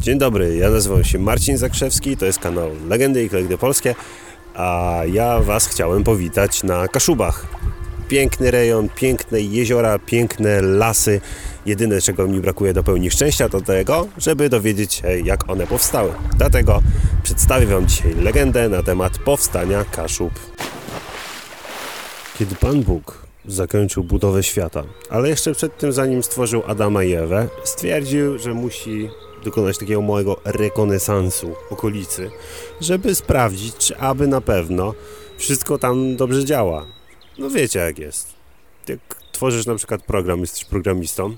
Dzień dobry, ja nazywam się Marcin Zakrzewski, to jest kanał Legendy i Kolekdy Polskie, a ja Was chciałem powitać na Kaszubach. Piękny rejon, piękne jeziora, piękne lasy. Jedyne, czego mi brakuje do pełni szczęścia, to tego, żeby dowiedzieć się, jak one powstały. Dlatego przedstawię Wam dzisiaj legendę na temat powstania Kaszub. Kiedy Pan Bóg zakończył budowę świata, ale jeszcze przed tym, zanim stworzył Adama i Ewę, stwierdził, że musi dokonać takiego małego rekonesansu okolicy, żeby sprawdzić, czy aby na pewno wszystko tam dobrze działa. No wiecie jak jest. Jak tworzysz na przykład program, jesteś programistą,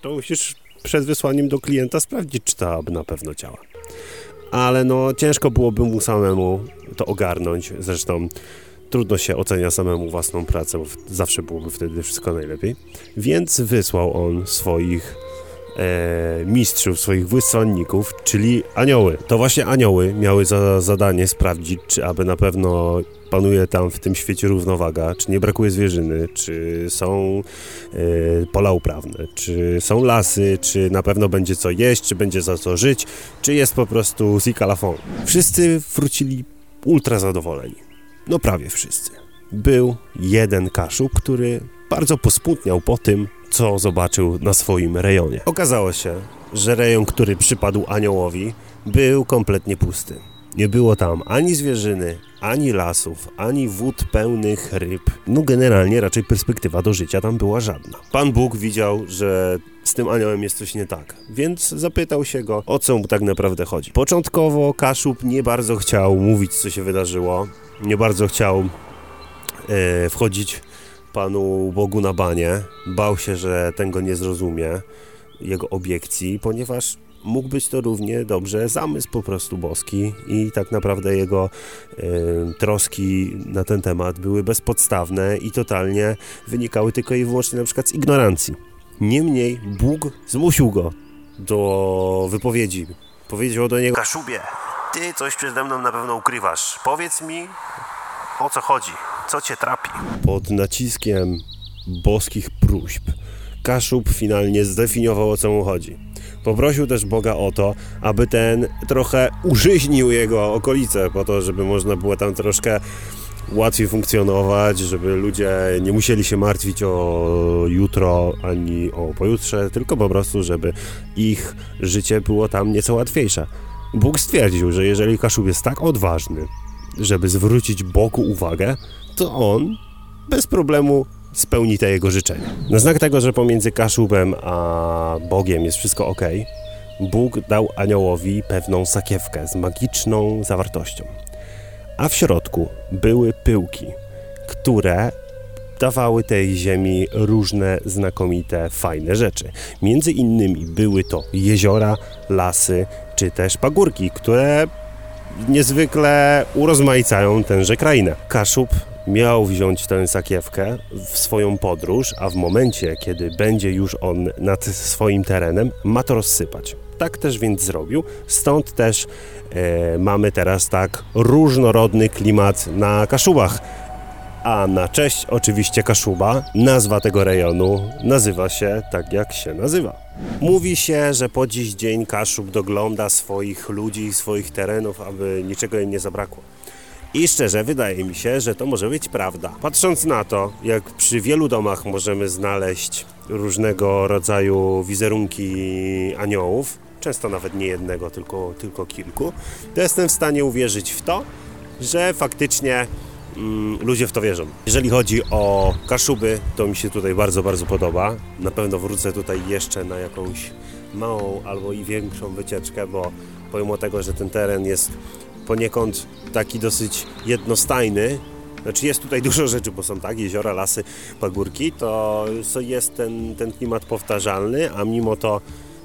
to musisz przed wysłaniem do klienta sprawdzić, czy to aby na pewno działa. Ale no ciężko byłoby mu samemu to ogarnąć. Zresztą trudno się ocenia samemu własną pracę, bo zawsze byłoby wtedy wszystko najlepiej. Więc wysłał on swoich e, mistrzów, swoich wysłanników, czyli anioły. To właśnie anioły miały za zadanie sprawdzić, czy aby na pewno panuje tam w tym świecie równowaga, czy nie brakuje zwierzyny, czy są e, pola uprawne, czy są lasy, czy na pewno będzie co jeść, czy będzie za co żyć, czy jest po prostu zikalafon. Wszyscy wrócili ultra zadowoleni. No prawie wszyscy. Był jeden kaszub, który bardzo posmutniał po tym, co zobaczył na swoim rejonie. Okazało się, że rejon, który przypadł aniołowi, był kompletnie pusty. Nie było tam ani zwierzyny, ani lasów, ani wód pełnych ryb. No generalnie raczej perspektywa do życia tam była żadna. Pan Bóg widział, że z tym aniołem jest coś nie tak, więc zapytał się go, o co mu tak naprawdę chodzi. Początkowo Kaszub nie bardzo chciał mówić, co się wydarzyło. Nie bardzo chciał e, wchodzić Panu Bogu na banie. Bał się, że ten go nie zrozumie, jego obiekcji, ponieważ mógł być to równie dobrze zamysł po prostu boski i tak naprawdę jego y, troski na ten temat były bezpodstawne i totalnie wynikały tylko i wyłącznie na przykład z ignorancji. Niemniej Bóg zmusił go do wypowiedzi. Powiedział do niego: Kaszubie, ty coś przede mną na pewno ukrywasz. Powiedz mi, o co chodzi, co cię trapi. Pod naciskiem boskich próśb Kaszub finalnie zdefiniował o co mu chodzi. Poprosił też Boga o to, aby ten trochę użyźnił jego okolice, po to, żeby można było tam troszkę łatwiej funkcjonować, żeby ludzie nie musieli się martwić o jutro ani o pojutrze, tylko po prostu, żeby ich życie było tam nieco łatwiejsze. Bóg stwierdził, że jeżeli Kaszub jest tak odważny, żeby zwrócić Bogu uwagę, to on bez problemu spełni te jego życzenia. Na znak tego, że pomiędzy Kaszubem a Bogiem jest wszystko ok, Bóg dał aniołowi pewną sakiewkę z magiczną zawartością. A w środku były pyłki, które dawały tej ziemi różne znakomite, fajne rzeczy. Między innymi były to jeziora, lasy czy też pagórki, które niezwykle urozmaicają tęże krainę. Kaszub miał wziąć tę sakiewkę w swoją podróż, a w momencie, kiedy będzie już on nad swoim terenem, ma to rozsypać. Tak też więc zrobił, stąd też e, mamy teraz tak różnorodny klimat na Kaszubach. A na cześć oczywiście Kaszuba, nazwa tego rejonu nazywa się tak jak się nazywa. Mówi się, że po dziś dzień Kaszub dogląda swoich ludzi swoich terenów, aby niczego im nie zabrakło. I szczerze wydaje mi się, że to może być prawda. Patrząc na to, jak przy wielu domach możemy znaleźć różnego rodzaju wizerunki aniołów, często nawet nie jednego, tylko, tylko kilku, to jestem w stanie uwierzyć w to, że faktycznie ludzie w to wierzą. Jeżeli chodzi o Kaszuby, to mi się tutaj bardzo, bardzo podoba. Na pewno wrócę tutaj jeszcze na jakąś małą albo i większą wycieczkę, bo pomimo tego, że ten teren jest poniekąd taki dosyć jednostajny. Znaczy jest tutaj dużo rzeczy, bo są tak, jeziora, lasy, pagórki, to jest ten, ten klimat powtarzalny, a mimo to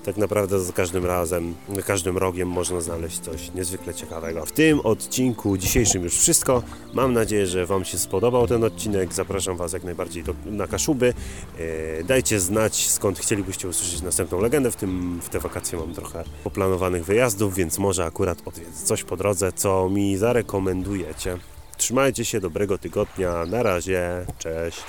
tak naprawdę za każdym razem, każdym rogiem można znaleźć coś niezwykle ciekawego. W tym odcinku dzisiejszym już wszystko. Mam nadzieję, że Wam się spodobał ten odcinek. Zapraszam Was jak najbardziej do, na Kaszuby. E, dajcie znać, skąd chcielibyście usłyszeć następną legendę. W, tym, w te wakacje mam trochę poplanowanych wyjazdów, więc może akurat odwiedzę coś po drodze, co mi zarekomendujecie. Trzymajcie się, dobrego tygodnia. Na razie, cześć.